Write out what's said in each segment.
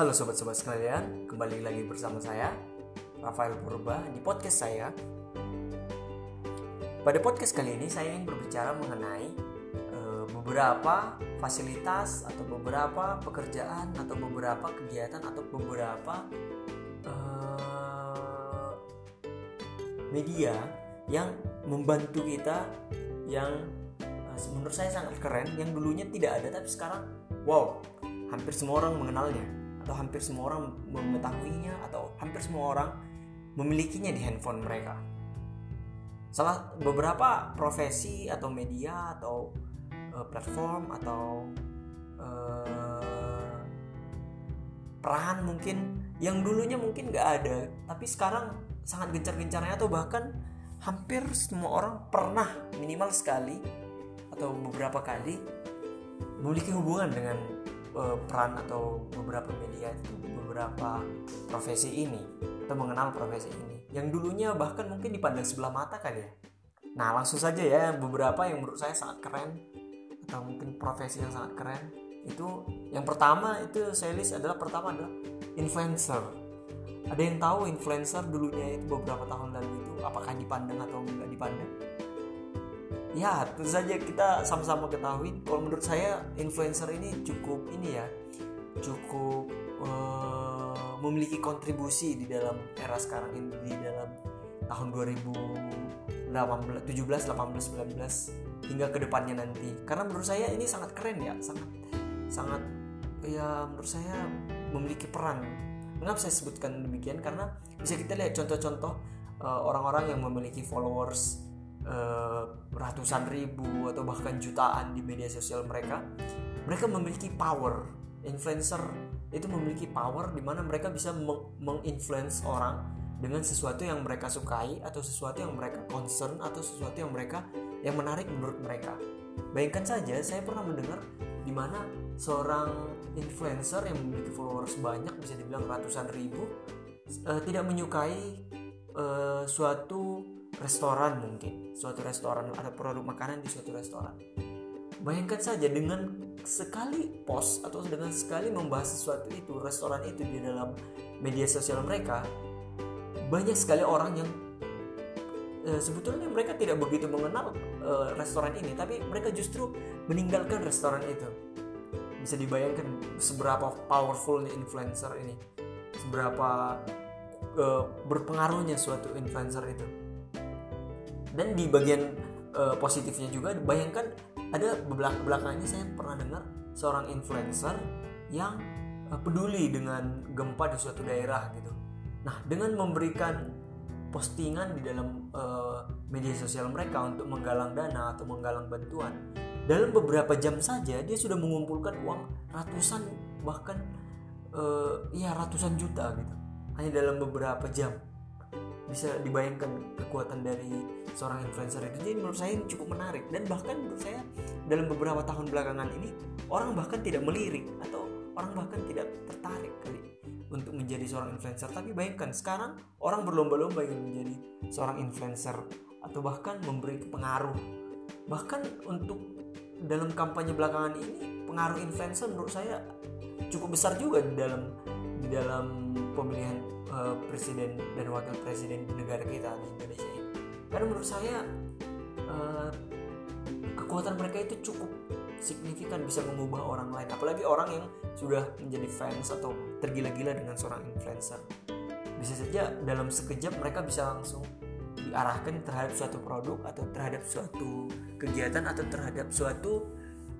Halo sobat-sobat sekalian, kembali lagi bersama saya Rafael Purba di podcast saya. Pada podcast kali ini saya ingin berbicara mengenai uh, beberapa fasilitas atau beberapa pekerjaan atau beberapa kegiatan atau beberapa uh, media yang membantu kita yang uh, menurut saya sangat keren yang dulunya tidak ada tapi sekarang wow hampir semua orang mengenalnya atau hampir semua orang mengetahuinya atau hampir semua orang memilikinya di handphone mereka. Salah beberapa profesi atau media atau uh, platform atau uh, peran mungkin yang dulunya mungkin nggak ada tapi sekarang sangat gencar-gencarnya atau bahkan hampir semua orang pernah minimal sekali atau beberapa kali memiliki hubungan dengan uh, peran atau beberapa media itu beberapa profesi ini atau mengenal profesi ini yang dulunya bahkan mungkin dipandang sebelah mata kali ya? Nah langsung saja ya beberapa yang menurut saya sangat keren atau mungkin profesi yang sangat keren itu yang pertama itu saya list adalah pertama adalah influencer. Ada yang tahu influencer dulunya itu beberapa tahun lalu itu apakah dipandang atau enggak dipandang ya tentu saja kita sama-sama ketahui kalau menurut saya influencer ini cukup ini ya cukup uh, memiliki kontribusi di dalam era sekarang ini di dalam tahun 2017 18 19 hingga ke depannya nanti. Karena menurut saya ini sangat keren ya sangat sangat ya menurut saya memiliki peran. Mengapa saya sebutkan demikian? Karena bisa kita lihat contoh-contoh uh, orang-orang yang memiliki followers uh, ratusan ribu atau bahkan jutaan di media sosial mereka mereka memiliki power. Influencer itu memiliki power di mana mereka bisa menginfluence orang dengan sesuatu yang mereka sukai atau sesuatu yang mereka concern atau sesuatu yang mereka yang menarik menurut mereka. Bayangkan saja saya pernah mendengar di mana seorang influencer yang memiliki followers banyak bisa dibilang ratusan ribu uh, tidak menyukai uh, suatu restoran mungkin. Suatu restoran atau produk makanan di suatu restoran. Bayangkan saja dengan sekali post atau dengan sekali membahas sesuatu itu restoran itu di dalam media sosial mereka banyak sekali orang yang e, sebetulnya mereka tidak begitu mengenal e, restoran ini tapi mereka justru meninggalkan restoran itu. Bisa dibayangkan seberapa powerfulnya influencer ini seberapa e, berpengaruhnya suatu influencer itu dan di bagian uh, positifnya juga bayangkan ada belakang belakangnya saya pernah dengar seorang influencer yang uh, peduli dengan gempa di suatu daerah gitu. Nah dengan memberikan postingan di dalam uh, media sosial mereka untuk menggalang dana atau menggalang bantuan dalam beberapa jam saja dia sudah mengumpulkan uang ratusan bahkan uh, ya ratusan juta gitu hanya dalam beberapa jam bisa dibayangkan kekuatan dari seorang influencer itu. Jadi menurut saya ini cukup menarik. Dan bahkan menurut saya dalam beberapa tahun belakangan ini orang bahkan tidak melirik atau orang bahkan tidak tertarik kali untuk menjadi seorang influencer. Tapi bayangkan sekarang orang berlomba-lomba ingin menjadi seorang influencer atau bahkan memberi pengaruh. Bahkan untuk dalam kampanye belakangan ini pengaruh influencer menurut saya cukup besar juga di dalam di dalam pemilihan uh, presiden dan wakil presiden di negara kita di Indonesia ini. Karena menurut saya uh, kekuatan mereka itu cukup signifikan bisa mengubah orang lain. Apalagi orang yang sudah menjadi fans atau tergila-gila dengan seorang influencer. Bisa saja dalam sekejap mereka bisa langsung diarahkan terhadap suatu produk atau terhadap suatu kegiatan atau terhadap suatu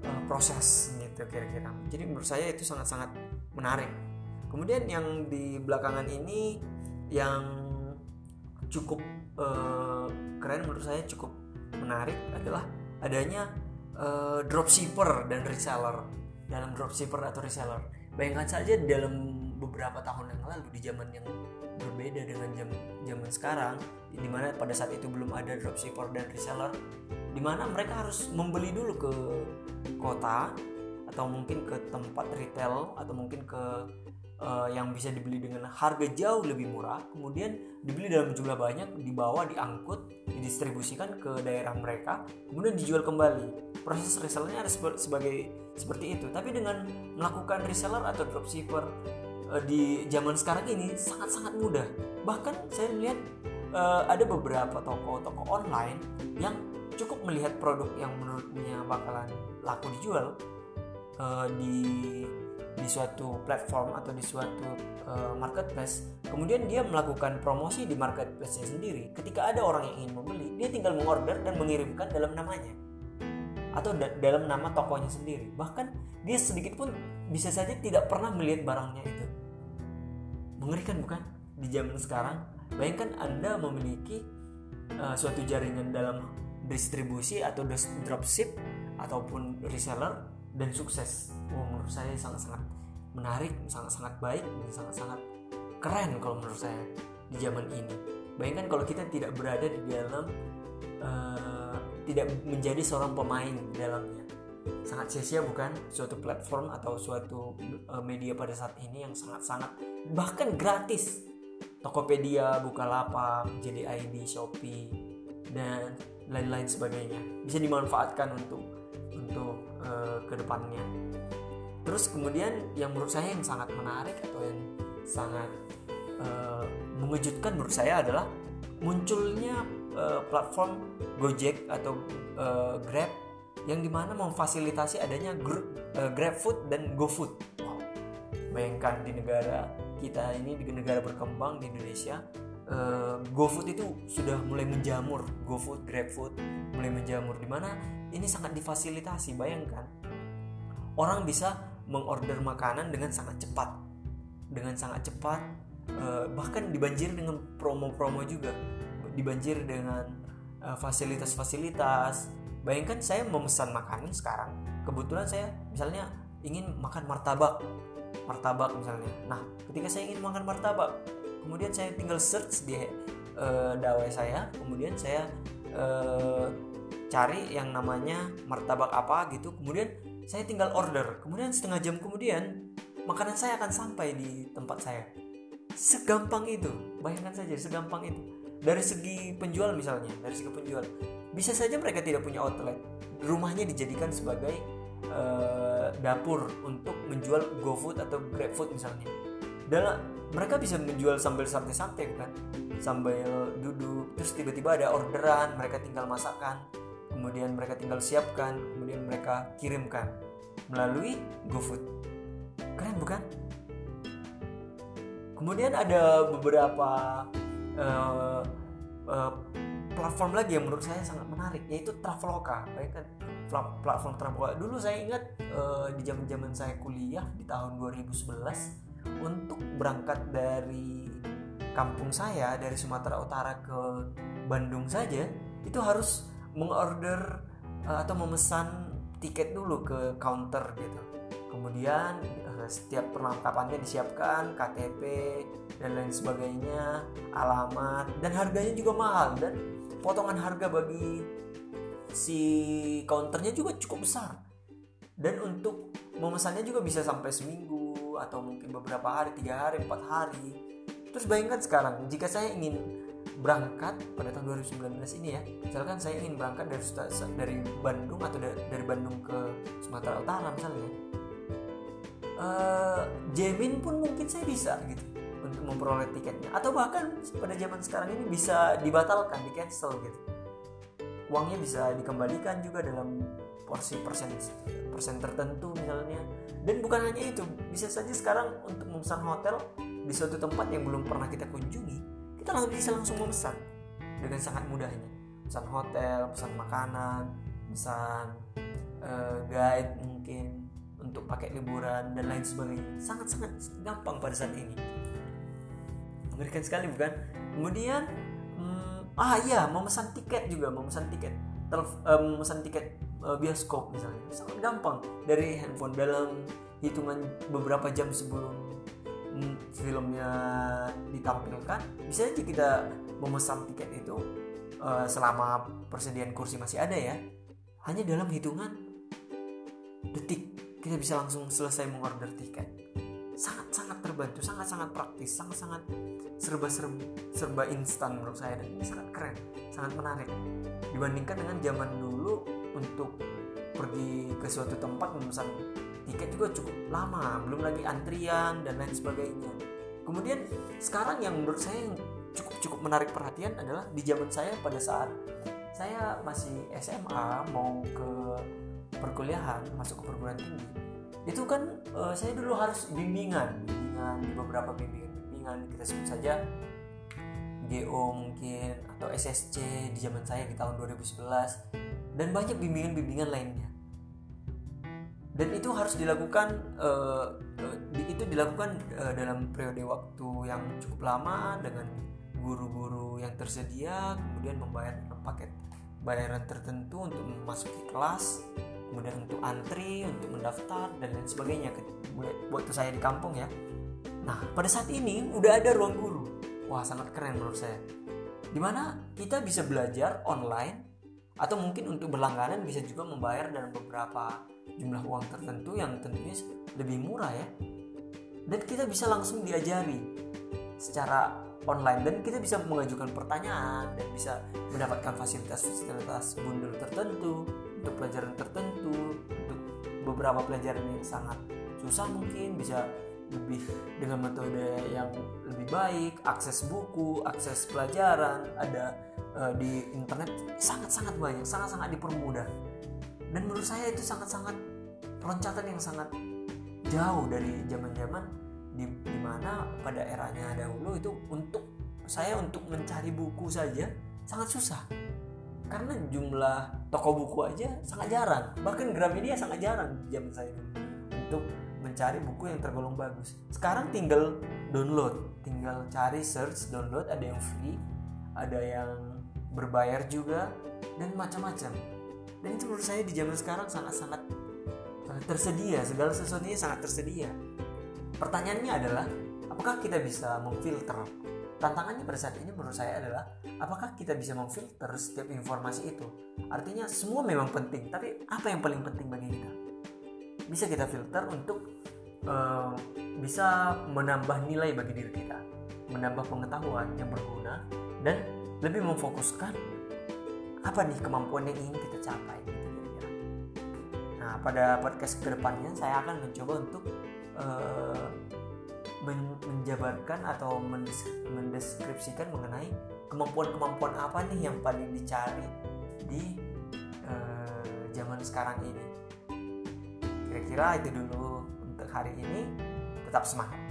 uh, proses gitu kira-kira. Jadi menurut saya itu sangat-sangat menarik kemudian yang di belakangan ini yang cukup uh, keren menurut saya cukup menarik adalah adanya uh, dropshipper dan reseller. Dalam dropshipper atau reseller. Bayangkan saja dalam beberapa tahun yang lalu di zaman yang berbeda dengan jam zaman sekarang di mana pada saat itu belum ada dropshipper dan reseller di mana mereka harus membeli dulu ke kota atau mungkin ke tempat retail atau mungkin ke uh, yang bisa dibeli dengan harga jauh lebih murah, kemudian dibeli dalam jumlah banyak, dibawa, diangkut, didistribusikan ke daerah mereka, kemudian dijual kembali. Proses resellernya ada sebagai seperti itu. Tapi dengan melakukan reseller atau dropshipper uh, di zaman sekarang ini sangat-sangat mudah bahkan saya lihat uh, ada beberapa toko-toko online yang cukup melihat produk yang menurutnya bakalan laku dijual uh, di di suatu platform atau di suatu uh, marketplace kemudian dia melakukan promosi di marketplace-nya sendiri. Ketika ada orang yang ingin membeli dia tinggal mengorder dan mengirimkan dalam namanya atau da dalam nama tokonya sendiri. Bahkan dia sedikit pun bisa saja tidak pernah melihat barangnya itu. Mengerikan bukan? Di zaman sekarang bayangkan anda memiliki uh, suatu jaringan dalam distribusi atau dropship ataupun reseller dan sukses oh, menurut saya sangat-sangat menarik sangat-sangat baik dan sangat-sangat keren kalau menurut saya di zaman ini. Bayangkan kalau kita tidak berada di dalam uh, tidak menjadi seorang pemain di dalamnya. Sangat sia-sia bukan? Suatu platform atau suatu uh, media pada saat ini yang sangat-sangat bahkan gratis. Tokopedia, Bukalapak, JDID, Shopee dan lain-lain sebagainya. Bisa dimanfaatkan untuk untuk uh, ke depannya terus kemudian yang menurut saya yang sangat menarik atau yang sangat uh, mengejutkan menurut saya adalah munculnya uh, platform Gojek atau uh, Grab yang di mana memfasilitasi adanya uh, GrabFood dan GoFood. Wow. Bayangkan di negara kita ini di negara berkembang di Indonesia uh, GoFood itu sudah mulai menjamur GoFood, GrabFood mulai menjamur di mana ini sangat difasilitasi bayangkan orang bisa mengorder makanan dengan sangat cepat. Dengan sangat cepat uh, bahkan dibanjir dengan promo-promo juga. Dibanjir dengan uh, fasilitas-fasilitas. Bayangkan saya memesan makanan sekarang kebetulan saya misalnya ingin makan martabak. Martabak misalnya. Nah ketika saya ingin makan martabak kemudian saya tinggal search di uh, dawai saya kemudian saya uh, cari yang namanya martabak apa gitu kemudian saya tinggal order. Kemudian setengah jam kemudian makanan saya akan sampai di tempat saya. Segampang itu. Bayangkan saja segampang itu. Dari segi penjual misalnya dari segi penjual. Bisa saja mereka tidak punya outlet. Rumahnya dijadikan sebagai uh, dapur untuk menjual GoFood atau GrabFood misalnya. Dalam mereka bisa menjual sambil santai-santai kan? Sambil duduk terus tiba-tiba ada orderan mereka tinggal masakkan kemudian mereka tinggal siapkan kemudian mereka kirimkan melalui GoFood. Keren bukan? Kemudian ada beberapa uh, uh, platform lagi yang menurut saya sangat menarik yaitu Traveloka baik kan? Platform Traveloka. Dulu saya ingat uh, di zaman zaman saya kuliah di tahun 2011 untuk berangkat dari kampung saya dari Sumatera Utara ke Bandung saja itu harus mengorder uh, atau memesan tiket dulu ke counter gitu. Kemudian uh, setiap perlengkapannya disiapkan, KTP dan lain sebagainya, alamat dan harganya juga mahal dan potongan harga bagi si counternya juga cukup besar. Dan untuk memesannya juga bisa sampai seminggu atau mungkin beberapa hari tiga hari empat hari terus bayangkan sekarang jika saya ingin berangkat pada tahun 2019 ini ya. Misalkan saya ingin berangkat dari dari Bandung atau dari Bandung ke Sumatera Utara misalnya uh, Jamin pun mungkin saya bisa gitu untuk memperoleh tiketnya. Atau bahkan pada zaman sekarang ini bisa dibatalkan di cancel gitu. Uangnya bisa dikembalikan juga dalam porsi persen persen tertentu misalnya. Dan bukan hanya itu bisa saja sekarang untuk memesan hotel di suatu tempat yang belum pernah kita kunjungi kita langsung bisa langsung memesan dengan sangat mudahnya. Pesan hotel pesan makanan pesan uh, guide mungkin untuk pakai liburan dan lain sebagainya. Sangat sangat gampang pada saat ini. Mengerikan sekali bukan? Kemudian hmm, ah iya memesan tiket juga memesan tiket. Telf, uh, memesan tiket uh, bioskop misalnya. Sangat gampang. Dari handphone dalam hitungan beberapa jam sebelum filmnya ditampilkan bisa aja kita memesan tiket itu uh, selama persediaan kursi masih ada ya. Hanya dalam hitungan detik kita bisa langsung selesai mengorder tiket. Sangat sangat terbantu sangat sangat praktis sangat sangat serba serba serba instan menurut saya dan ini sangat keren sangat menarik. Dibandingkan dengan zaman dulu untuk pergi ke suatu tempat memesan tiket juga cukup lama belum lagi antrian dan lain sebagainya. Kemudian sekarang yang menurut saya yang cukup cukup menarik perhatian adalah di zaman saya pada saat saya masih SMA mau ke perkuliahan masuk ke perguruan tinggi itu kan uh, saya dulu harus bimbingan bimbingan di beberapa bimbingan bimbingan kita sebut saja GO mungkin atau SSC di zaman saya di tahun 2011 dan banyak bimbingan-bimbingan lainnya dan itu harus dilakukan uh, itu dilakukan uh, dalam periode waktu yang cukup lama dengan guru-guru yang tersedia kemudian membayar paket bayaran tertentu untuk memasuki kelas kemudian untuk antri untuk mendaftar dan lain sebagainya waktu saya di kampung ya. Nah pada saat ini udah ada ruang guru. Wah sangat keren menurut saya. Di mana kita bisa belajar online atau mungkin untuk berlangganan bisa juga membayar dalam beberapa jumlah uang tertentu yang tentunya lebih murah ya. Dan kita bisa langsung diajari secara online. Dan kita bisa mengajukan pertanyaan dan bisa mendapatkan fasilitas-fasilitas bundel tertentu untuk pelajaran tertentu untuk beberapa pelajaran yang sangat susah mungkin bisa lebih dengan metode yang lebih baik akses buku akses pelajaran ada uh, di internet sangat-sangat banyak sangat-sangat dipermudah dan menurut saya itu sangat-sangat loncatan yang sangat jauh dari zaman-zaman di, mana pada eranya dahulu itu untuk saya untuk mencari buku saja sangat susah. Karena jumlah toko buku aja sangat jarang. Bahkan Gramedia sangat jarang di zaman saya dulu untuk mencari buku yang tergolong bagus. Sekarang tinggal download tinggal cari search download ada yang free ada yang berbayar juga dan macam-macam dan itu menurut saya di zaman sekarang sangat-sangat eh, tersedia. Segala sesuatunya sangat tersedia. Pertanyaannya adalah apakah kita bisa memfilter? Tantangannya pada saat ini menurut saya adalah apakah kita bisa memfilter setiap informasi itu? Artinya semua memang penting tapi apa yang paling penting bagi kita? Bisa kita filter untuk uh, bisa menambah nilai bagi diri kita menambah pengetahuan yang berguna dan lebih memfokuskan apa nih kemampuan yang ingin kita capai gitu. Nah pada podcast ke depannya saya akan mencoba untuk uh, men menjabarkan atau mendeskripsikan mengenai kemampuan-kemampuan apa nih yang paling dicari di uh, zaman sekarang ini. Kira-kira itu dulu untuk hari ini. Tetap semangat.